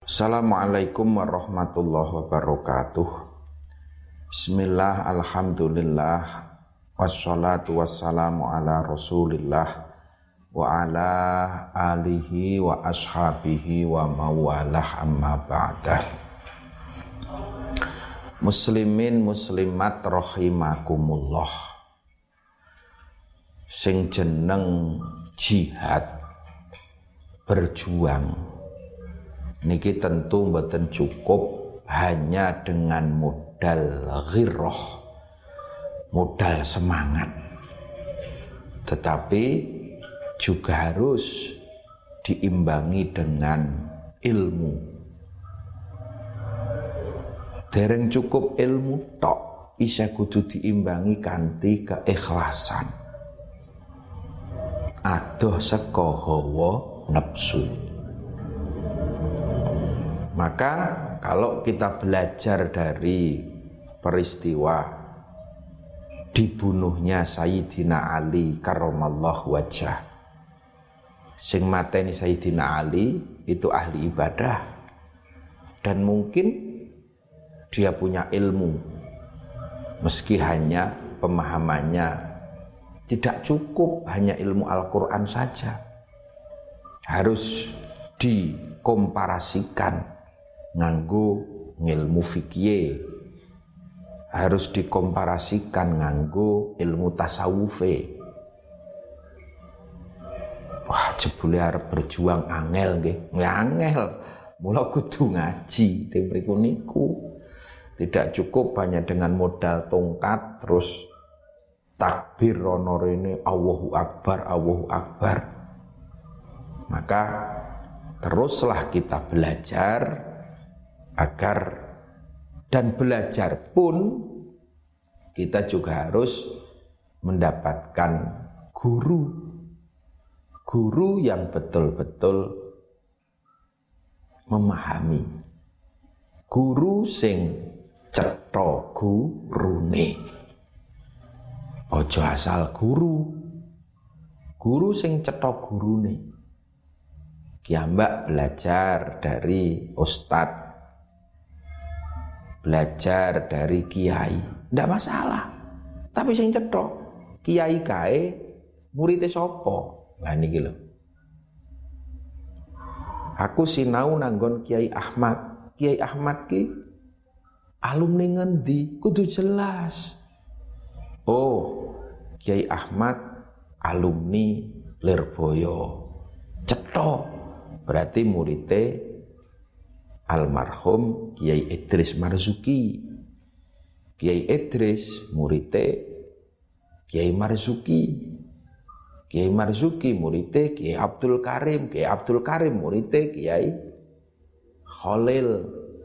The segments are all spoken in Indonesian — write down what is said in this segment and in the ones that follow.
Assalamualaikum warahmatullahi wabarakatuh. Bismillah, Alhamdulillah Wassalatu wassalamu ala rasulillah Wa ala alihi wa ashabihi wa mawalah amma ba'dah. Muslimin muslimat rahimakumullah. Sing jeneng jihad berjuang niki tentu mboten cukup hanya dengan modal ghirrah modal semangat. Tetapi juga harus diimbangi dengan ilmu. Dereng cukup ilmu tok isa kudu diimbangi kanthi keikhlasan. Adoh saka hawa nafsu. Maka kalau kita belajar dari peristiwa dibunuhnya Sayyidina Ali karramallahu wajah. Sing mateni Sayyidina Ali itu ahli ibadah. Dan mungkin dia punya ilmu meski hanya pemahamannya tidak cukup hanya ilmu Al-Quran saja. Harus dikomparasikan nganggo ngilmu fikih. Harus dikomparasikan nganggo ilmu tasawufe. Wah jebule berjuang angel nggih. Angel. Mula kudu ngaji teng niku. Tidak cukup hanya dengan modal tongkat terus takbir rono rene Allahu Akbar Allahu Akbar. Maka teruslah kita belajar agar dan belajar pun kita juga harus mendapatkan guru. Guru yang betul-betul memahami. Guru sing cetha gurune. Ojo asal guru. Guru sing cetha gurune. Kiambak belajar dari ustadz, belajar dari kiai, tidak masalah. Tapi sing cetok, kiai kae muridnya sopo. Lah niki lho. Aku sinau nanggon Kiai Ahmad. Kiai Ahmad ki alumni ngendi kudu jelas. Oh, Kiai Ahmad alumni Lirboyo. Cetok berarti muridnya almarhum Kiai Idris Marzuki. Kiai Idris muridnya Kiai Marzuki. Kiai Marzuki muridnya Kiai Abdul Karim. Kiai Abdul Karim muridnya Kiai Khalil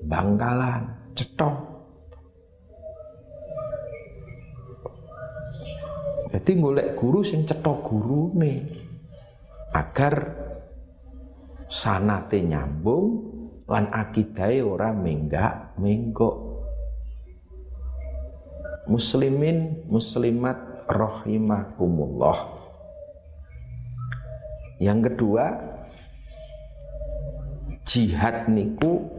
Bangkalan. Cetok jadi golek guru sing cetok guru nih agar sanate nyambung lan akidai ora menggak menggok. Muslimin muslimat rahimakumullah. Yang kedua jihad niku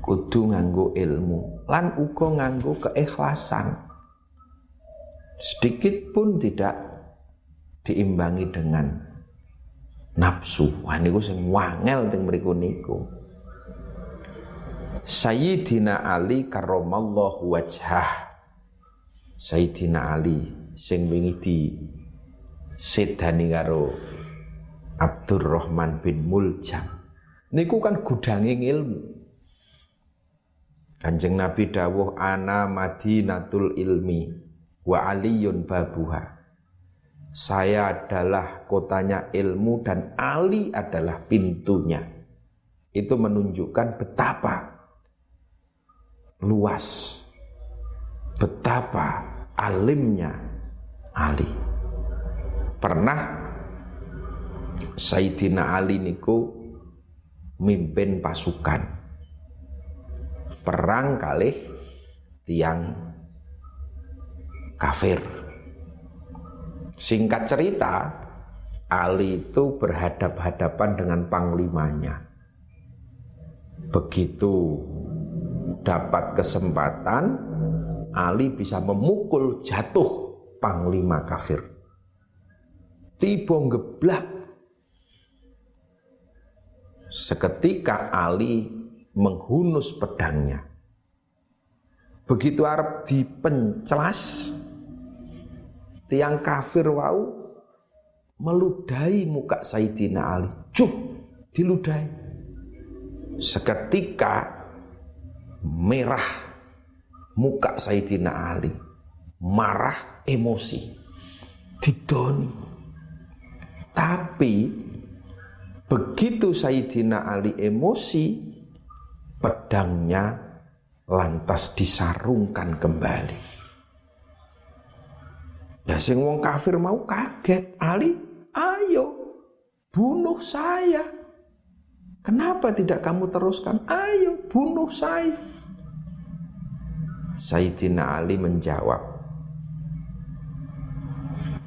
kudu nganggo ilmu. Lan uga nganggo keikhlasan. Sedikit pun tidak diimbangi dengan nafsu. Wah niku sing wangel teng mriku niku. Sayyidina Ali karramallahu wajhah. Sayyidina Ali sing wingi di sedani karo Abdurrahman bin Muljam. Niku kan gudange ilmu. Kanjeng Nabi dawuh ana Madinatul ilmi wa aliyun babuha. Saya adalah kotanya ilmu dan Ali adalah pintunya. Itu menunjukkan betapa luas, betapa alimnya Ali. Pernah Sayyidina Ali niku mimpin pasukan perang kali tiang kafir Singkat cerita, Ali itu berhadap-hadapan dengan panglimanya. Begitu dapat kesempatan, Ali bisa memukul jatuh panglima kafir. Tiba geblak. Seketika Ali menghunus pedangnya. Begitu Arab dipenclas, tiang kafir wau meludahi muka Sayyidina Ali. Cuk, diludahi. Seketika merah muka Sayyidina Ali. Marah, emosi. Didoni. Tapi begitu Sayyidina Ali emosi, pedangnya lantas disarungkan kembali. Nah sing wong kafir mau kaget, Ali Ayo, bunuh saya. Kenapa tidak kamu teruskan? Ayo, bunuh saya. Sayyidina Ali menjawab,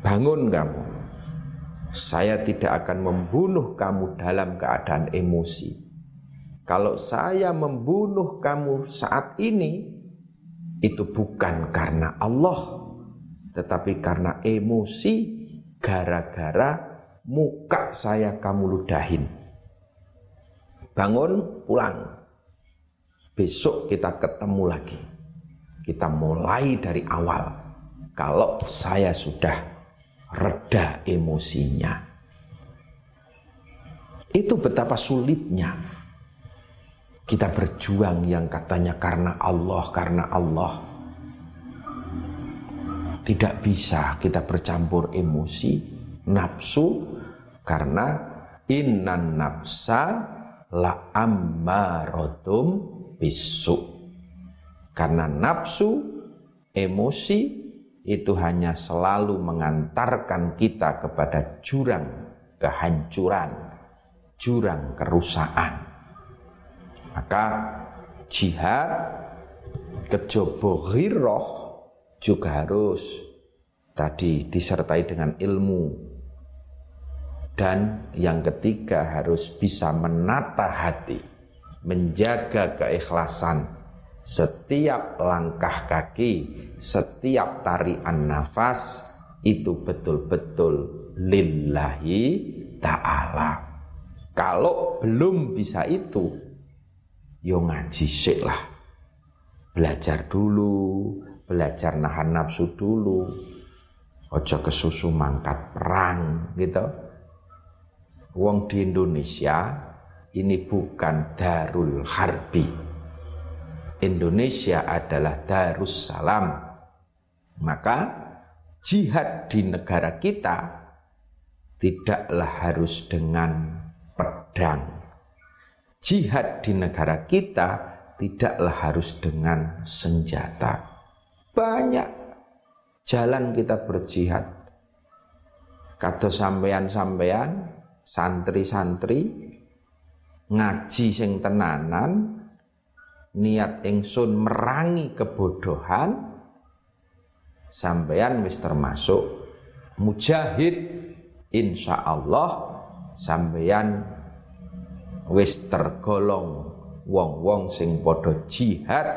Bangun kamu. Saya tidak akan membunuh kamu dalam keadaan emosi. Kalau saya membunuh kamu saat ini, itu bukan karena Allah, tetapi karena emosi gara-gara muka saya kamu ludahin. Bangun, pulang. Besok kita ketemu lagi. Kita mulai dari awal. Kalau saya sudah reda emosinya. Itu betapa sulitnya kita berjuang yang katanya karena Allah, karena Allah tidak bisa kita bercampur emosi, nafsu, karena innan nafsa la ammarotum bisu. Karena nafsu, emosi itu hanya selalu mengantarkan kita kepada jurang kehancuran, jurang kerusakan. Maka jihad kejobo ghiroh juga harus tadi disertai dengan ilmu. Dan yang ketiga harus bisa menata hati menjaga keikhlasan. Setiap langkah kaki setiap tarian nafas itu betul-betul lillahi ta'ala. Kalau belum bisa itu yo ngaji sik lah belajar dulu belajar nahan nafsu dulu. Ojo kesusu mangkat perang gitu. Wong di Indonesia ini bukan darul harbi. Indonesia adalah darus salam. Maka jihad di negara kita tidaklah harus dengan pedang. Jihad di negara kita tidaklah harus dengan senjata banyak jalan kita berjihad. Kata sampean-sampean, santri-santri ngaji sing tenanan, niat ingsun merangi kebodohan, sampean wis termasuk mujahid insya Allah sampean wis tergolong wong-wong sing padha jihad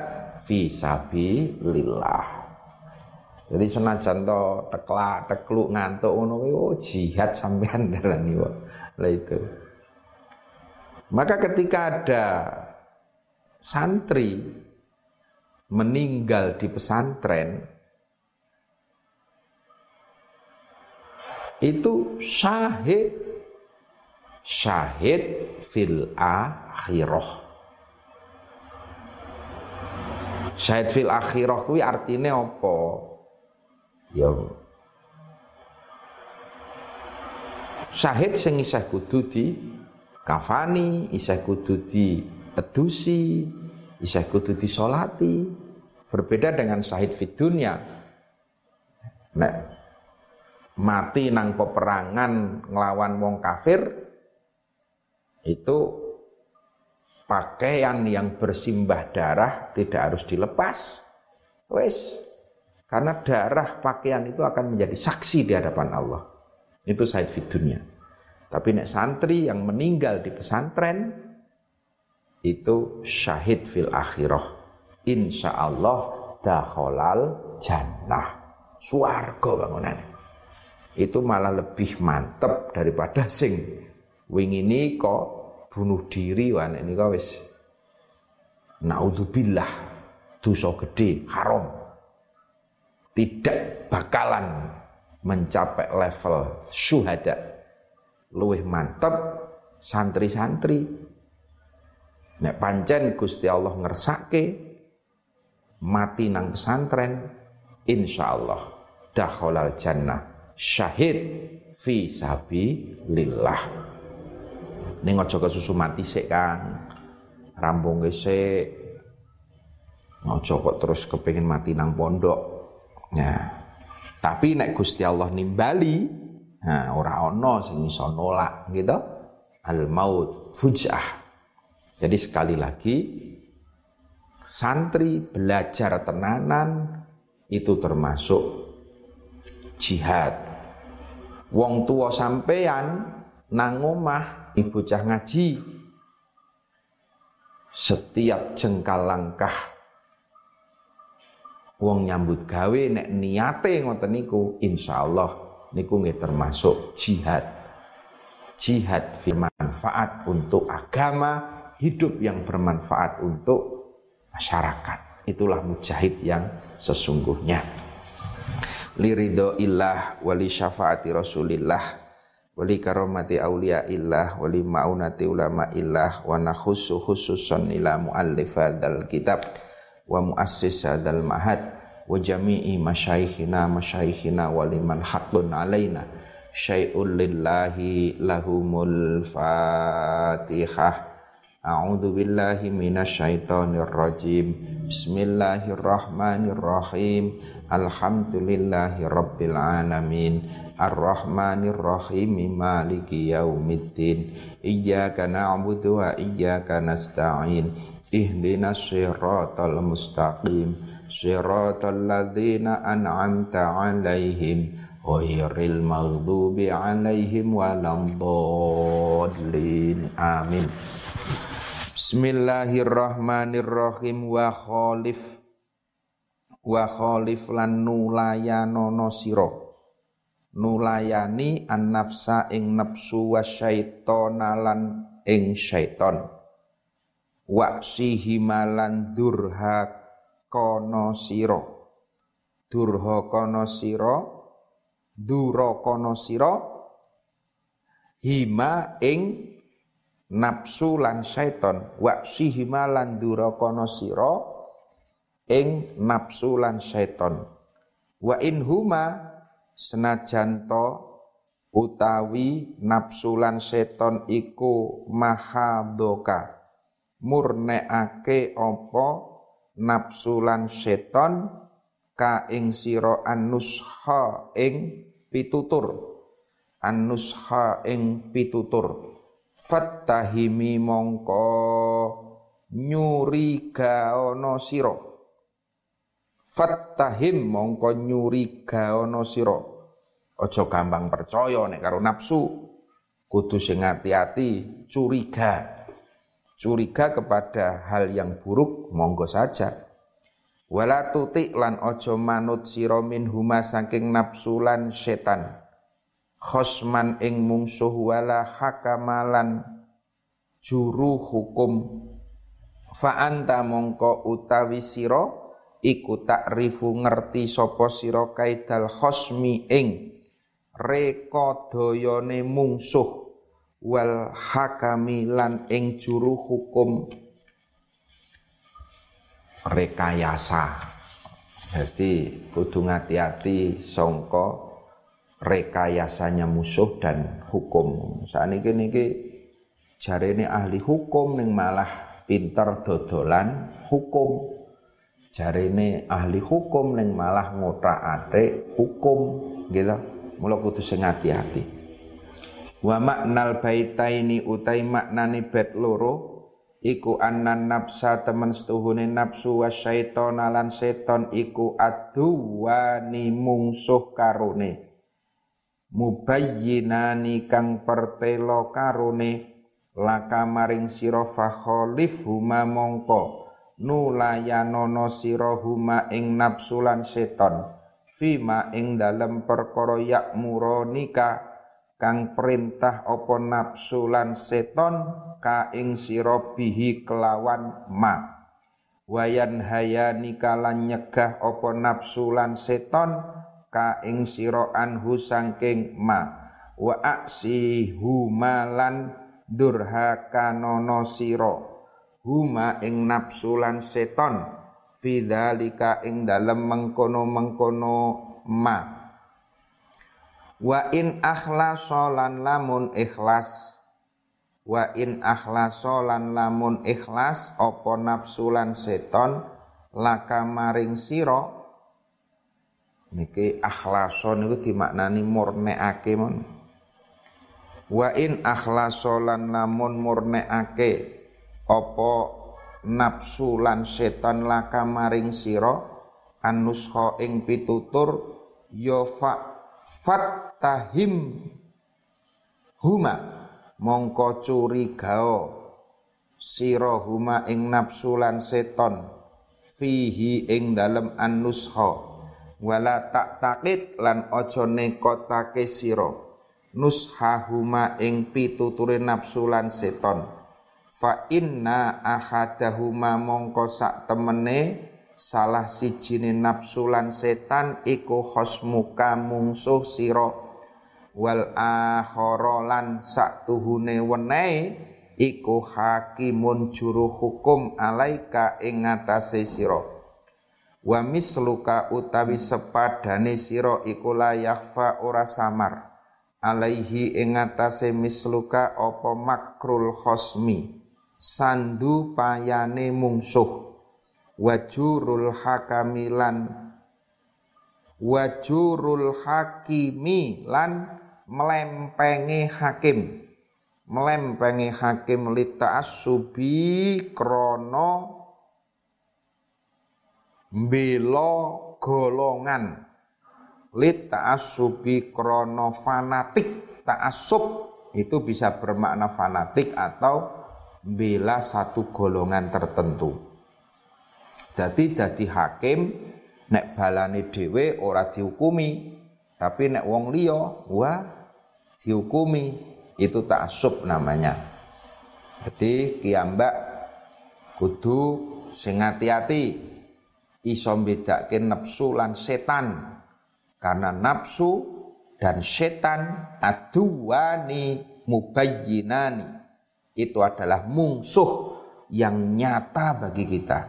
fi sabilillah. Jadi senajan to teklak tekluk ngantuk ngono kuwi oh jihad sampean darani wae. Lah itu. Maka ketika ada santri meninggal di pesantren itu syahid syahid fil akhirah Syahid fil akhirah kuwi artine apa? Ya Syahid sing isih kudu di kafani, isih kudu di edusi, isih kudu disolati. Berbeda dengan syahid fid dunya. Nek mati nang peperangan nglawan wong kafir itu pakaian yang bersimbah darah tidak harus dilepas. Wes, karena darah pakaian itu akan menjadi saksi di hadapan Allah. Itu Said Fidunya. Tapi nek santri yang meninggal di pesantren itu syahid fil akhirah. Insya Allah dakhalal jannah. Suarga bangunan. Itu malah lebih mantep daripada sing ini kok bunuh diri wan ini kok wis naudzubillah dosa gede haram. Tidak bakalan mencapai level syuhada. Luwih mantep santri-santri. Nek pancen Gusti Allah ngersake mati nang pesantren insyaallah dakhalal jannah. Syahid fi sabilillah ning aja kesusu mati sik Kang rambung sik aja kok terus kepengin mati nang pondok nah tapi nek Gusti Allah nimbali, nah ora ana sing iso nolak gitu. Al maut fujah. Jadi sekali lagi santri belajar tenanan itu termasuk jihad. Wong tua sampean nang omah bocah ngaji setiap jengkal langkah wong nyambut gawe nek niate ngoten niku insyaallah niku nggih termasuk jihad. Jihad manfaat untuk agama hidup yang bermanfaat untuk masyarakat. Itulah mujahid yang sesungguhnya. Liridho illah wali syafaati rasulillah wali karomati aulia illah wali maunati ulama illah wa nakhusu khususan ila muallif kitab wa muassis hadzal mahad wa jami'i masyaikhina masyaikhina wa liman haqqun alaina. Syai'un lillahi lahumul fatihah A'udzu billahi minasyaitonir rajim Bismillahirrahmanirrahim. Alhamdulillahi rabbil alamin. Ar-Rahmanir Rahim Maliki yaumiddin. Iyyaka na'budu wa iyyaka nasta'in. Ihdinas siratal mustaqim. Siratal ladzina an'amta 'alaihim ghairil maghdubi 'alaihim waladdallin. Amin Bismillahirrahmanirrahim. Wa khalif. Wa khalif lan nulayanono sira. Nulayani an nafsa ing nafsu wa syaitona lan ing syaiton waksihimalan durha kono siro durha kono siro dura kono siro hima ing nafsu lan syaiton waksihima lan dura kono siro ing nafsu lan syaiton. Wa in huma senajanto utawi nafsu lan seton iku mahadoka murneake apa nafsu lan seton ka ing sira annusha ing pitutur. Annusha ing pitutur fattahimi mongko nyuri gaono sira. Fattahim mongko nyuri gaono sira. Aja gampang percaya nek karo nafsu kudu sing ati-ati curiga. Curiga kepada hal yang buruk monggo saja. Wala tutik lan ojo manut sira huma saking nafsu lan setan khosman ing mungsuh wala hakamalan juru hukum fa anta mongko utawi sira iku takrifu ngerti sapa sira kaidal khosmi ing rekodayane mungsuh wal hakami lan ing juru hukum rekayasa. Jadi kudu hati-hati songko rekayasanya musuh dan hukum. Saat ini niki jari ini ahli hukum yang malah pinter dodolan hukum. Jari ini ahli hukum yang malah ngotak ate hukum gitu. Mula kudu sing hati-hati. Wa maknal baitaini utai maknani bet loro iku annan nafsa temen setuhune nafsu wa syaiton lan seton iku aduwani mungsuh karone mubayyinani kang pertelo karone laka maring sira fakholif huma mongko nulayanono sira huma ing nafsulan seton fima ing dalem perkara yakmuronika kang perintah apa nafsu lan seton ka ing sira bihi kelawan ma. Wayan hayani kalan nyegah apa nafsu lan seton ka ing sira anhu sangking ma. Wa aksi humalan durhaka nono sira. Huma ing nafsu lan seton. Fidzalika ing dalem mengkono-mengkono ma. Wa in akhlasolan lamun ikhlas. Wa in akhlasolan lamun ikhlas Opo nafsulan seton Laka maring siro Niki akhlason itu dimaknani murneake mon. Wa in akhlasolan lamun murneake Opo nafsulan seton laka maring siro Anusho ing pitutur Yofa fattahim huma mongko curigao sira huma ing nafsu lan fihi ing dalem annusha wala tak takit lan aja nekotake sira. Nushahuma ing pituture nafsu lan seton. Fa inna ahadahuma mongko sak temene salah sijine nafsu lan setan iku khosmuka mungsuh sira. Wal akhara lan saktuhune wenehe iku hakimun juru hukum alaika ing ngatasé sira wa misluka utawi sepadane sira iku la yakhfa ora samar. Alaihi ing ngatasé misluka apa makrul khosmi sandu payane mungsuh. Wajurul hakamilan wajurul hakimi lan melempengi hakim. Melempengi hakim lita asubi krono belo golongan. Lita asubi krono fanatik. Ta'asub itu bisa bermakna fanatik atau bela satu golongan tertentu. Jadi dadi hakim nek balane dhewe ora dihukumi, tapi nek wong liya wah dihukumi. Itu taksub namanya. Jadi kiambak kudu sing hati-hati iso mbedake nafsu lan setan. Karena nafsu dan setan aduwani mubayyinani itu adalah mungsuh yang nyata bagi kita.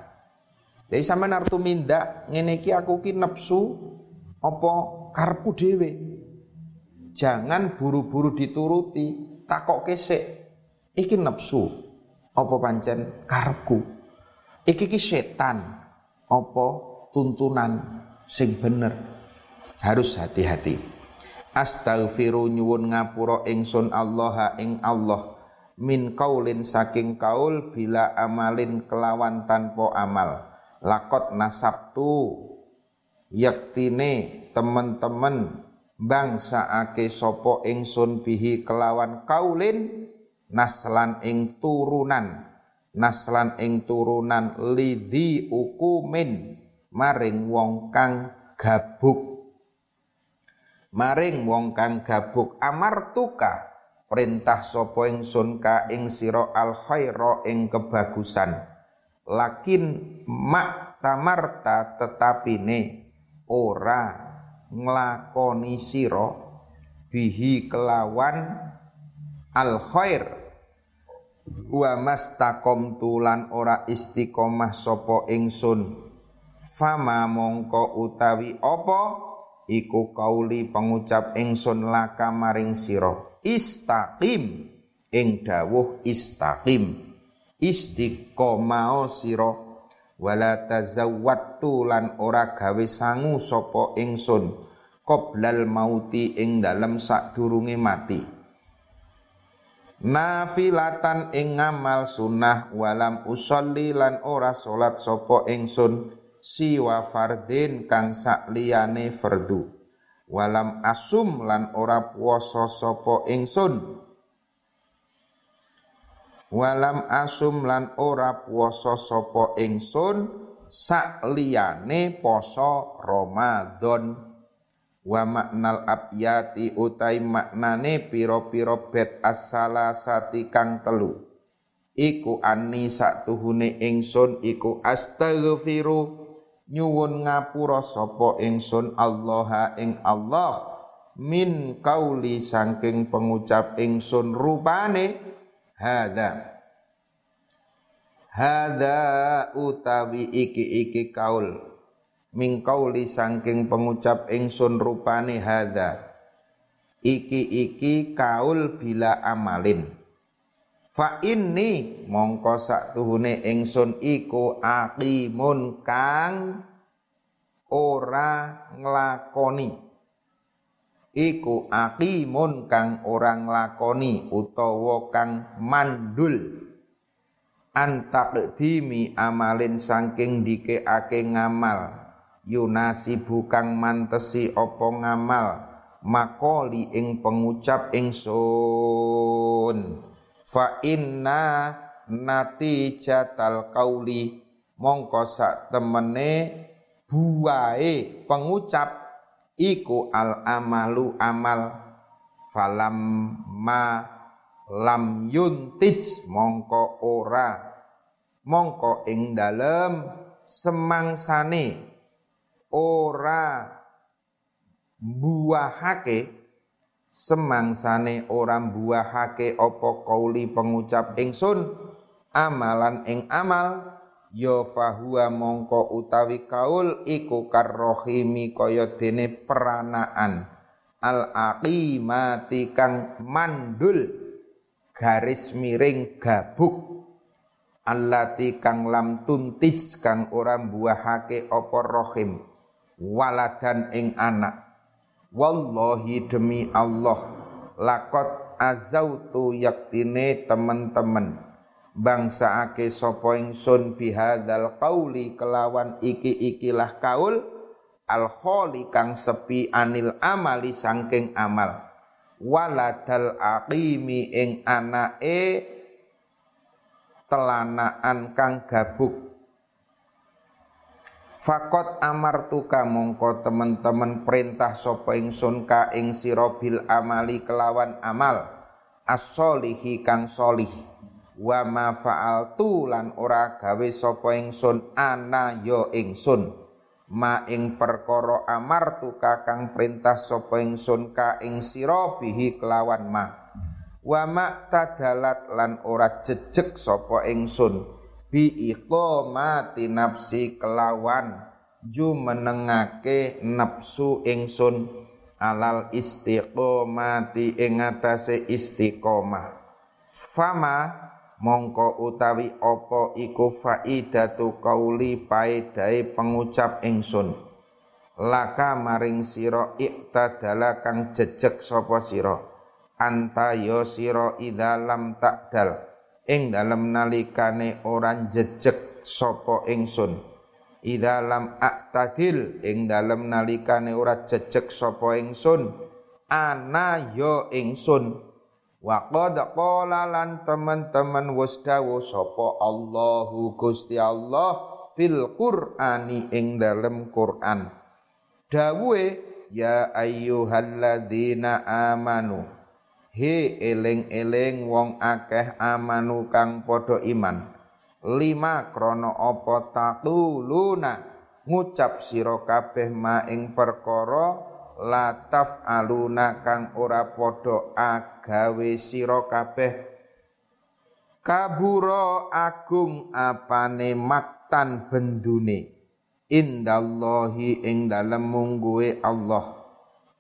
Jadi sampean artu minda ngene aku ki nafsu apa karepku dhewe. Jangan buru-buru dituruti, takok kesek. Iki nafsu apa pancen karepku. Iki ki setan apa tuntunan sing bener. Harus hati-hati. Astaghfiru nyuwun ngapura ingsun Allah ing Allah. Min kaulin saking kaul bila amalin kelawan tanpa amal. Lakot nasabtu. Yaktine teman-teman bangsa ake sopo ingsun bihi kelawan kaulin. Naslan ing turunan naslan ing turunan lidi ukumin maring wong kang gabuk. Maring wong kang gabuk amartuka perintah sapa ingsun ka ing sira al khaira ing kebagusan. Lakin mak tamarta ne ora nglakoni sira bihi kelawan al khair wa mastaqom tulan ora istiqomah sapa ingsun. Fama mongko utawi apa? Iku kauli pengucap ingsun laka maring sira. Istaqim. Ing dawuh istaqim. Istiqomao sira. Wala tazawwattu lan ora gawe sangu sapa ingsun. Qoblal mauti ing dalem sadurunge mati nafilatan ing ngamal sunnah walam usolli lan ora salat sapa ingsun siwa fardin kang sak liyane fardu. Walam asum lan ora puasa sapa ingsun. Walam asum lan ora puasa sapa ingsun sak liyane poso Ramadan wa maknal abyati utai maknane piro-piro bet asala sati kang telu. Iku ani tuhune ingsun iku astaghfiru. Nyuwun ngapura sapa ingsun Allah ing Allah. Min kauli saking pengucap ingsun rupane hadza hadza utawi iki iki kaul min kauli saking pengucap ingsun rupane hadza. Iki iki kaul bila amalin. Fa inni mongko sak tuhune ingsun iku aqimun kang ora nglakoni. Iku aqimun kang ora nglakoni utawa kang mandul. Antakdimi amalin saking dikeake ngamal yunasi bukang mantesi opo ngamal? Makoli ing pengucap ingsun. Fa inna natijatal kauli. Mongko sak temene buahe pengucap iku al amalu amal. Falam ma lam yuntij. Mongko ora. Mongko ing dalem semangsane ora buahake semangsane ora buahake apa kauli pengucap ingsun amalan ing amal ya fahuwa mongko utawi kaul iku karrohimi kaya dene peranaan. Al aqimati kang mandul garis miring gabuk. Allati kang lam tuntij kang ora buahake apa rohim waladan ing anak. Wallahi demi Allah lakot azautu yaktine teman-teman bangsa ake sapa ingsun bihadzal qauli kelawan iki-ikilah kaul al kholi kang sepi anil amali sangking amal. Waladal aqimi ing anake telanaan kang gabuk Fakot amartuka mongko temen-temen perintah sapa ingsun ka ing sira bil amali kelawan amal. As-solihi kang solih. Wa ma fa'altu lan ora gawe sapa ingsun ana yo ya ingsun. Ma ing perkara amartuka kang perintah sapa ingsun ka ing sira bihi kelawan ma. Wa ma tadalat lan ora jejeg sapa ingsun bi iqamati nafsi kelawan ju menengake nafsu ingsun. Alal istiqomati ing atase istiqomah. Fama mongko utawi apa iku faidatu qauli paedae pengucap ingsun. Laka maring sira iktadala kang jejeg sapa sira? Anta yo sira idza lam takdal ing dalem nalikane ora jejeg sapa ingsun. Ida lam aktadil ing dalem nalikane ora jejeg sapa ingsun ana yo ya ingsun. Wa qad qala lan teman-teman wis dawuh sapa Allahu Gusti Allah fil Qur'ani ing dalem Qur'an. Dawuhe ya ayyuhalladzina amanu He eling-eling wong akeh amanu kang padha iman. Lima krono apa tatuluna ngucap sira kabeh ma ing perkara lataf aluna kang ora padha agawe sira kabeh. Kaburo agung apane maktan bendune indallahi ing dalem mungguwe Allah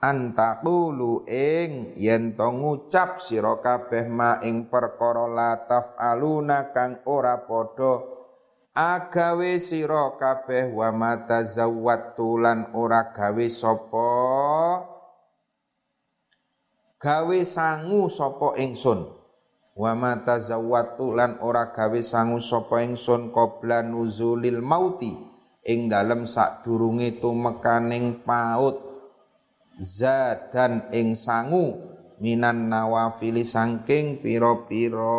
antaqulu ing yen to ngucap sira kabeh ma ing perkara la tafaluna kang ora padha. Agawe sira kabeh wa matazawwatu lan ora gawe sapa? Gawe sangu sapa ingsun? Wa matazawwatu lan ora gawe sangu sapa ingsun qabla nuzulil mauti? Ing dalem sadurunge tumekaning paut zadan ing sangu minan nawafili sangking piro-piro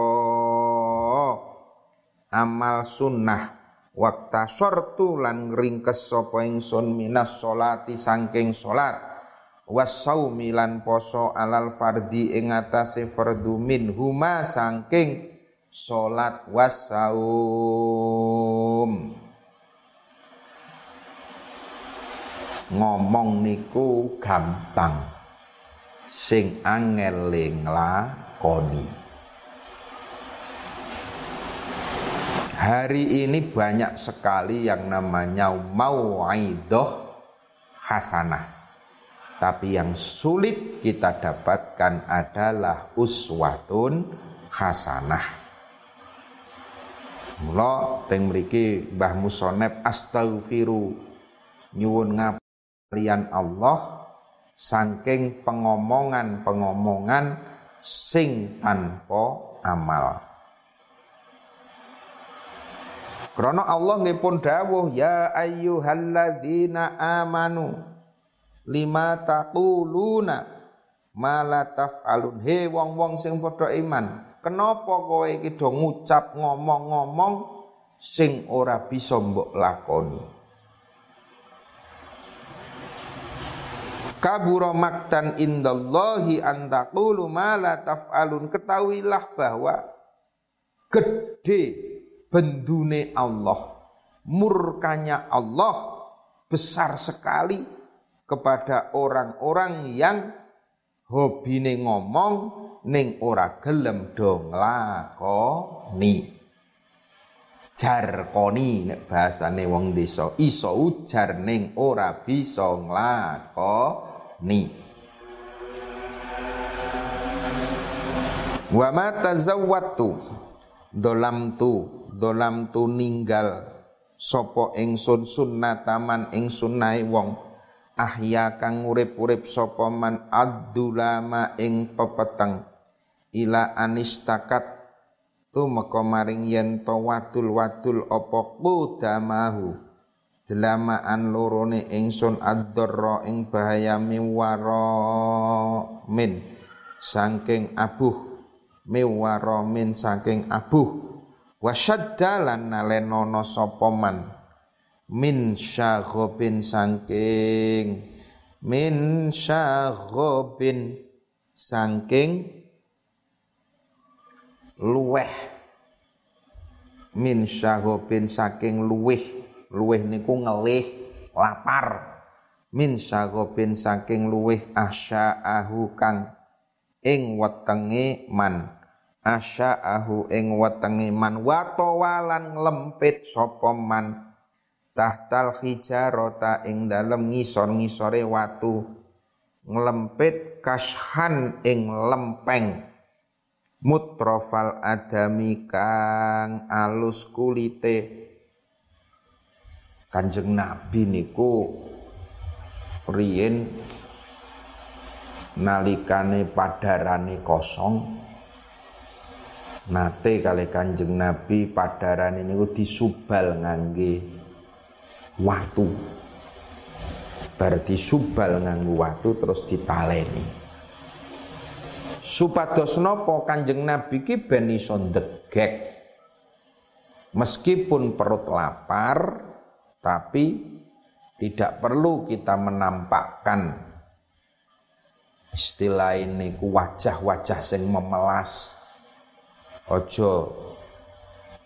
amal sunnah wakta sortu lan ngringkes sapa ingsun minas solati sangking solat wasaumi lan poso alal fardi ing atase fardu huma sangking solat wasaum ngomong niku gampang sing angel nglakoni Hari ini banyak sekali yang namanya mau'idoh hasanah. Tapi yang sulit kita dapatkan adalah uswatun hasanah. Mula teng mriki Mbah Musonep astaghfiru nyuwun ngap kalian Allah saking pengomongan-pengomongan sing tanpa amal. Karena Allah ngipun dawuh ya ayyuhalladzina amanu lima taquluna mala taf'alun he wong-wong sing padha iman kenapa kowe iki do ngucap ngomong-ngomong sing ora bisa mbok lakoni kabura maktan indallahi antaqulu ma la taf'alun. Ketahuilah bahwa gede bendune Allah murkanya Allah besar sekali kepada orang-orang yang hobine ngomong ning ora gelem do nglakoni. Jarkoni nek bahasane wong desa iso ujar ning ora bisa nglakoni ni wa ma tazawwatu. Dolam tu dolam tu ninggal sapa ingsun sunnataman ing sunnahe wong. Ahya kang urip-urip sapa man adulama ing pepeteng. Ila anistakat. Tu meka maring yen to wadul-wadul apa qudamahu delamaan lorone ingsun ad-dharra ing bahaya miwara min saking abuh. Miwara min saking abuh. Wasyadda lan nalenono sapa man? Min syaghobin saking min syaghobin saking luweh. Min syaghobin saking luweh luweh niku ngelih lapar. Min sagobin saking luweh asya'ahu kang ing wetenge man. Asya'ahu ing wetenge man. Watawalan lempit sapa man. Tahtal hijarota ing dalem ngisor-ngisore watu. Nglempit kashan ing lempeng. Mutrofal adami kang alus kulite Kanjeng Nabi niku riyen nalikane padarane kosong. Nate kali Kanjeng Nabi padarane niku disubal ngangge watu. Bar disubal nganggo watu terus ditaleni. Supados napa Kanjeng Nabi ki ben iso ndegek? Meskipun perut lapar tapi tidak perlu kita menampakkan istilah ini wajah-wajah sing memelas. Ojo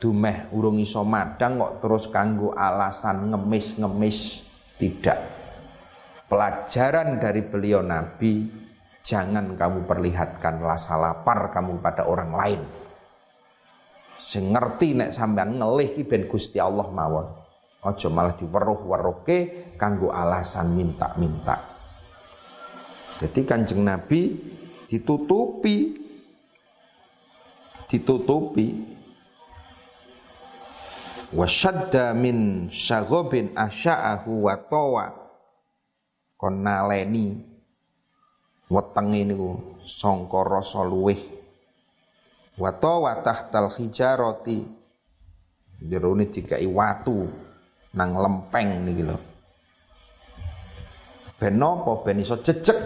dumeh urung iso madang kok terus kanggo alasan ngemis-ngemis tidak. Pelajaran dari beliau Nabi, jangan kamu perlihatkan rasa lapar kamu pada orang lain. Sing ngerti nek sampean ngelih ki ben Gusti Allah mawon. Ojo malah diweruh-weruhke kanggo alasan minta-minta. Jadi Kanjeng Nabi ditutupi. Ditutupi. Wasyadda min syagobin asya'ahu wa tawa. Kon naleni wetenge niku sangka wa tawa tahtal hijarati. Jerone dikai watu nang lempeng niki lho. Ben napa ben iso jejeg.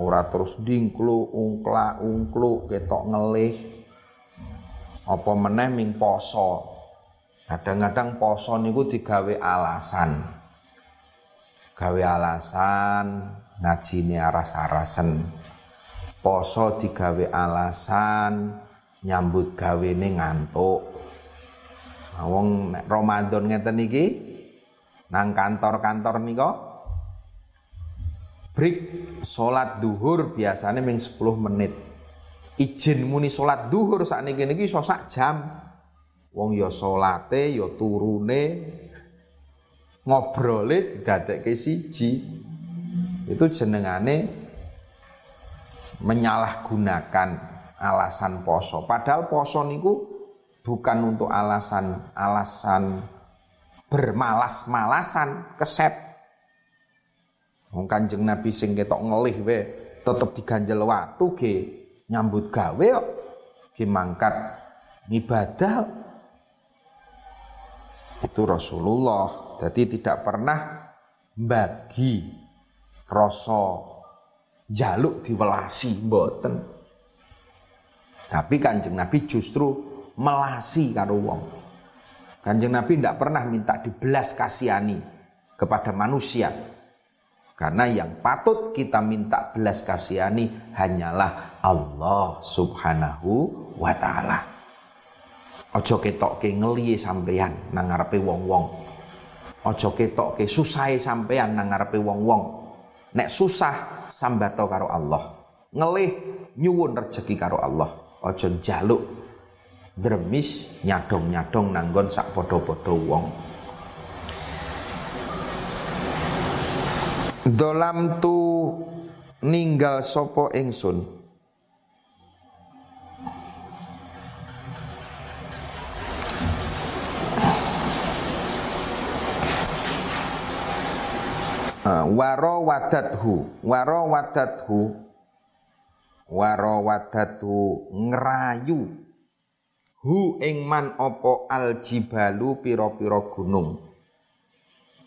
Ora terus dingklu ungkla ungklu ketok ngelih. Apa meneh ming poso. Kadang-kadang poso niku digawe alasan. Gawe alasan ngajine aras-arasen. Poso digawe alasan nyambut gawene ngantuk. Nah, wong Ramadan ngeten iki nang kantor-kantor nika break salat duhur biasanya ming 10 menit. Izin muni salat duhur saat niki niki iso sak jam. Wong ya salate ya turune ngobrole didadekke siji. Itu jenengane menyalahgunakan alasan poso. Padahal poso niku bukan untuk alasan alasan bermalas-malasan keset. Wong Kanjeng Nabi sing ketok ngelih we tetep diganjel watu ge. Nyambut gawe kok. Ge mangkat ngibadah. Itu Rasulullah. Jadi tidak pernah bagi rasa jaluk diwelasi mboten. Tapi kanjeng Nabi justru melasi karo wong kanjeng Nabi tidak pernah minta dibelas kasihani kepada manusia karena yang patut kita minta belas kasihani hanyalah Allah subhanahu wa ta'ala. Ojo ketok ke ngeliye sampeyan nang ngarepe wong-wong. Ojo ketok ke susah sampeyan nang ngarepe wong-wong. Nek susah sambato karo Allah. Ngelih nyuwun rezeki karo Allah. Ojo jaluk dremis nyadong-nyadong nanggon sak podo-podo wong. Dolam tu ninggal sopo ingsun uh, waro wadathu waro wadathu waro wadathu ngerayu hu ing man opo aljibalu piro-piro gunung?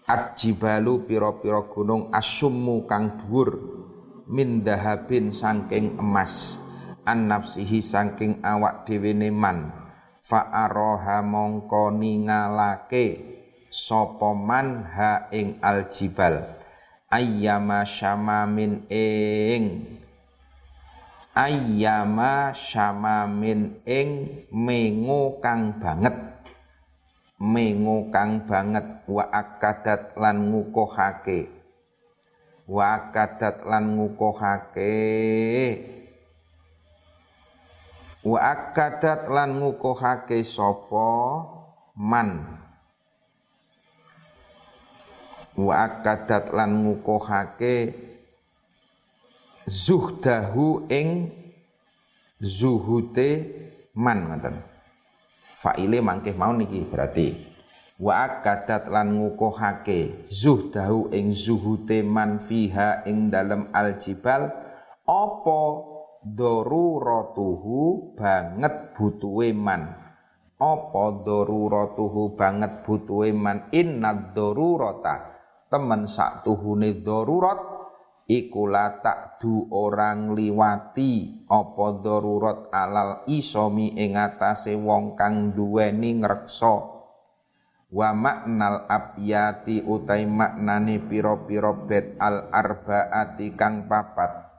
Ajibalu piro-piro gunung asummu kang dhuwur min dahabin saking emas an nafsihi saking awak dhewe man. Fa aroha mongko ningalake sapa man ha ing aljibal. Ayyama syamamin ing ayyama syamamin ing mengo kang banget. Mengo kang banget. Wa akadat lan ngukuhake. Wa akadat lan ngukuhake. Wa akadat lan ngukuhake sapa? Man. Wa akadat lan ngukuhake zuhdahu ing zuhute man ngoten. Fa'ile mangkeh mau niki berarti. Wa akadat lan ngukuhake zuhdahu ing zuhute man fiha ing dalem aljibal apa daruratuhu banget butuhe man? Apa daruratuhu banget butuhe man? Inna darurata temen sak tuhune darurat iku tak du orang liwati apa darurat alal isomi ing atase wong kang duweni ngreksa. Wa maknal abyati utai maknane pira-pira bet al arbaati kang papat.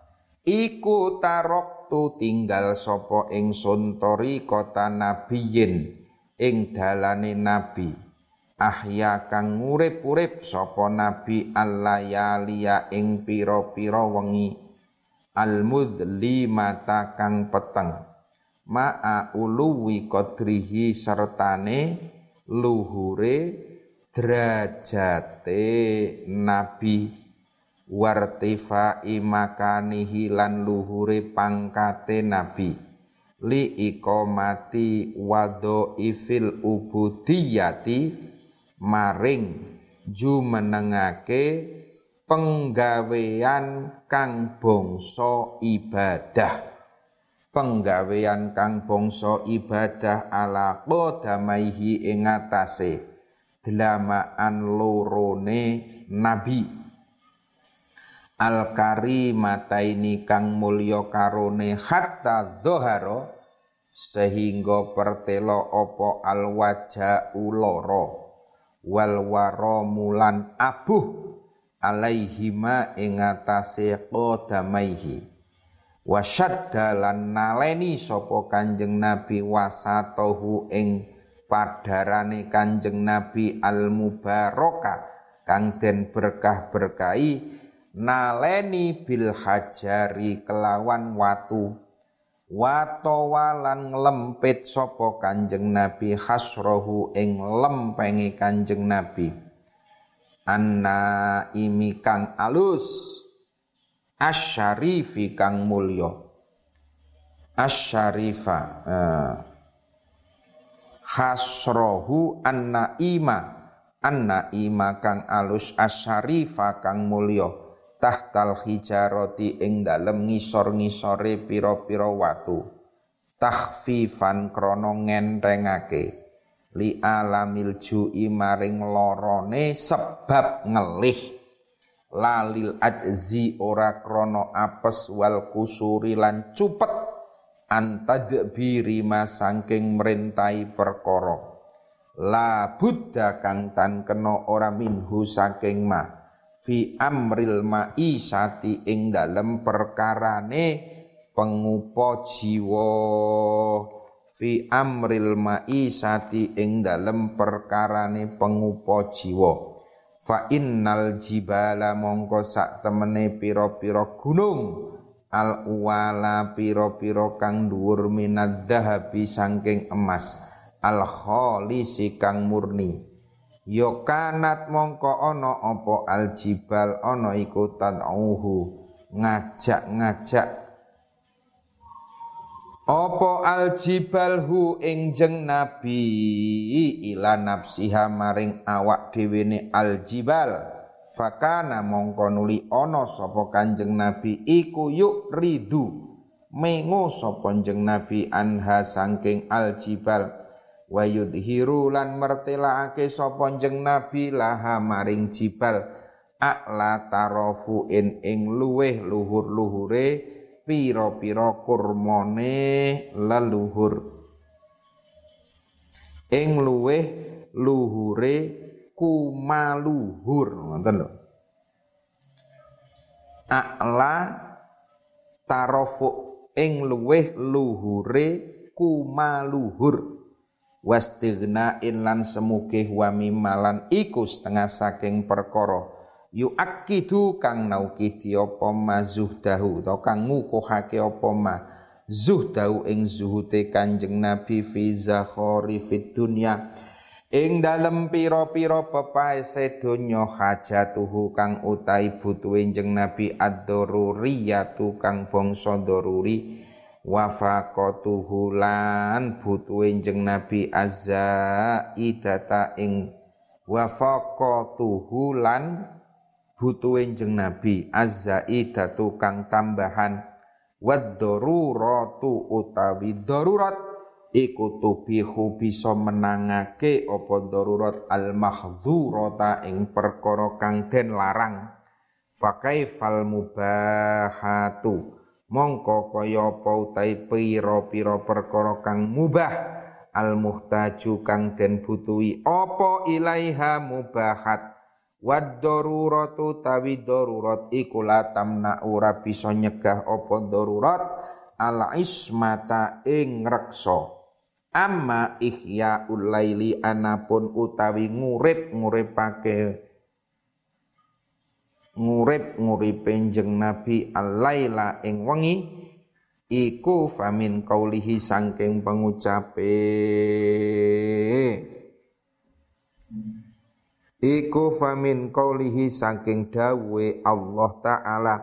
Iku tarok tu tinggal sapa ingsun kota nabiyin ing dalane nabi ahya kang ngurip-urip sapa nabi allayaliya ing pira-pira wengi. Almudlimata kang peteng. Ma'a uluwi qadrihi sertane luhure derajate nabi. Wartifa imakanihi lan luhure pangkate nabi. Li iqamati wado ifil ubudiyati maring jumenengake penggawean kang bangsa ibadah. Penggawean kang bangsa ibadah ala qadamaihi ing atase delamaan lorone nabi. Al karimataini kang mulya karone hatta dhahara sehingga pertelo opo al wajah uloro wal waro mulan abuh alaihima ing atase qadamaihi. Wasyadda lan naleni sapa kanjeng nabi wasatohu ing padarane kanjeng nabi al mubaraka kang den berkah berkahi naleni bil hajari kelawan watu watawalan nglempit sapa kanjeng nabi hasrohu ing lempenge kanjeng nabi. Anna imi kang alus asyarifi kang mulya. Asyarifa uh, hasrohu anna ima anna ima kang alus asyarifa kang mulya tahtal hijaroti ing dalem ngisor-ngisore pira-pira watu. Takhfifan krana ngentengake li alamil ju'i maring lorone sebab ngelih. Lalil ajzi ora krono apes wal kusuri lan cupet. Antadbiri masangking merintai perkara. La buddha kang tan kena ora minhu saking ma fi amril sati ing dalem perkarane pengupo jiwa. Fi amril sati ing dalem perkarane pengupo jiwa. Fa innal jibala mongko sak temene pira-pira gunung. Al uwala pira-pira kang dhuwur minad dahabi saking emas. Al khalisi kang murni Yo kanat mongko ono opo aljibal ono iku tad'uhu ngajak-ngajak. Opo aljibal hu ing jeng nabi? Ila nafsiha maring awak dhewe aljibal. Fakana mongko nuli ono sapa kanjeng nabi iku yuk ridu mengo sapa jeng nabi anha saking aljibal wa yudhiru lan mertelaake sapa jeng nabi laha maring jibal. A'la tarafu in ing luweh luhur-luhure pira-pira kurmane leluhur. Ing luweh luhure kumaluhur ngoten lho. A'la tarafu ing luweh luhure kumaluhur wastighna'in lan semuge wa mimalan iku setengah saking perkara. Yuakidu kang naukidi apa ma zuhdahu atau kang ngukuhake apa ma zuhdahu ing zuhute kanjeng nabi fi zakhori fid dunya. Ing dalem pira-pira pepaese donya hajatuhu kang utai butuhe jeng nabi ad-daruriyatu kang bangsa daruri wafaqatuhu lan butuhe jeng Nabi azza idata ing wafaqatuhu lan butuhe jeng Nabi azza idatu kang tambahan. Wad daruratu utawi darurat iku tubihu bisa menangake apa darurat? Al mahdhurata ing perkara kang den larang. Fa kaifal mubahatu mongko kaya apa utahe pira-pira perkara kang mubah al muhtaju kang den butuhi apa ilaiha mubahat? Wad daruratu tawi darurat iku la tamna ora bisa nyegah apa darurat? Al ismata ing reksa. Amma ihya ulaili anapun utawi ngurip nguripake ngurip nguripe jeng Nabi alaila ing wengi iku famin kaulihi sangking pengucape. Iku famin kaulihi sangking dawe Allah taala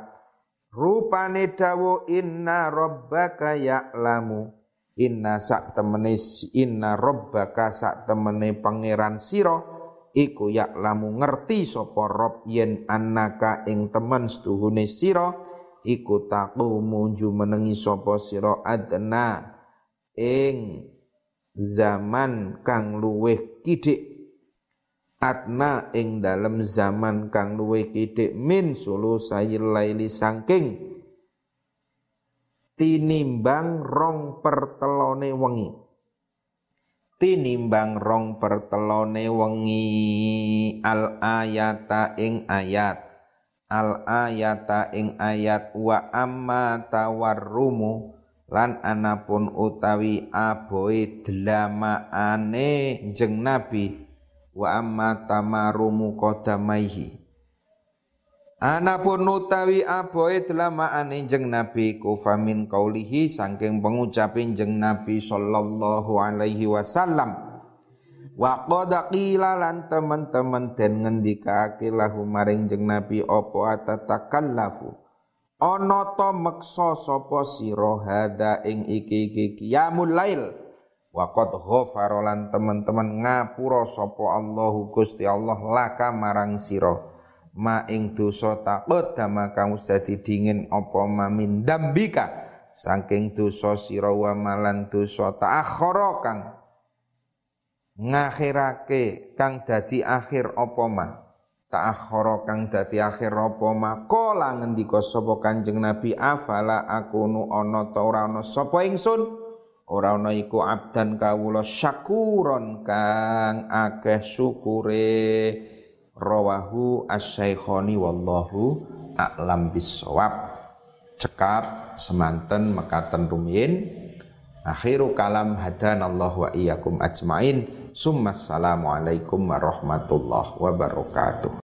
rupane dawu inna rabbaka ya'lamu inna sak temene inna rabbaka sak temene pangeran sira iku lamu ngerti sapa rob yen annaka ing temen setuhune sira iku taqumu ju menengi sapa sira adna. Ing zaman kang luweh kidik atna ing dalem zaman kang luwe kidik min sulu sayil laili sangking. Tinimbang rong pertelone wengi tinimbang rong pertelone wengi. Al ayata ing ayat. Al ayata ing ayat. Wa amma tawarrumu. Lan anapun utawi aboe delamaane jeng nabi. Wa amma tamarumu qadamaihi Anapun utawi aboe delamaane jeng Nabi kufamin kaulihi saking pengucapin jeng Nabi sallallahu alaihi wasallam. Wa qad qila lan teman-teman den ngendikake lahu maring jeng Nabi apa atatakallafu? Ana ta meksa sapa sira hada ing iki iki qiyamul lail? Wa qad ghafara lan teman-teman ngapura sapa Allahu Gusti Allah laka marang sira ma ing dosa takut dama kang dadi dingin apa mamin dambika? Saking dosa sira wa malan dosa ta'akhara kang ngakhirake kang dadi akhir apa ma? Ta'akhara kang dadi akhir apa makola ngendika sapa Kanjeng Nabi afala akunu ana ta ora ana sapa ingsun? Ora iku abdan kawula syakuron kang akeh syukure rawahu asy-syaikhani wallahu a'lam bissawab. Cekap semanten mekaten rumiyin. Akhiru kalam hadanallahu wa iyyakum ajmain. Summa assalamu alaikum warahmatullahi wabarakatuh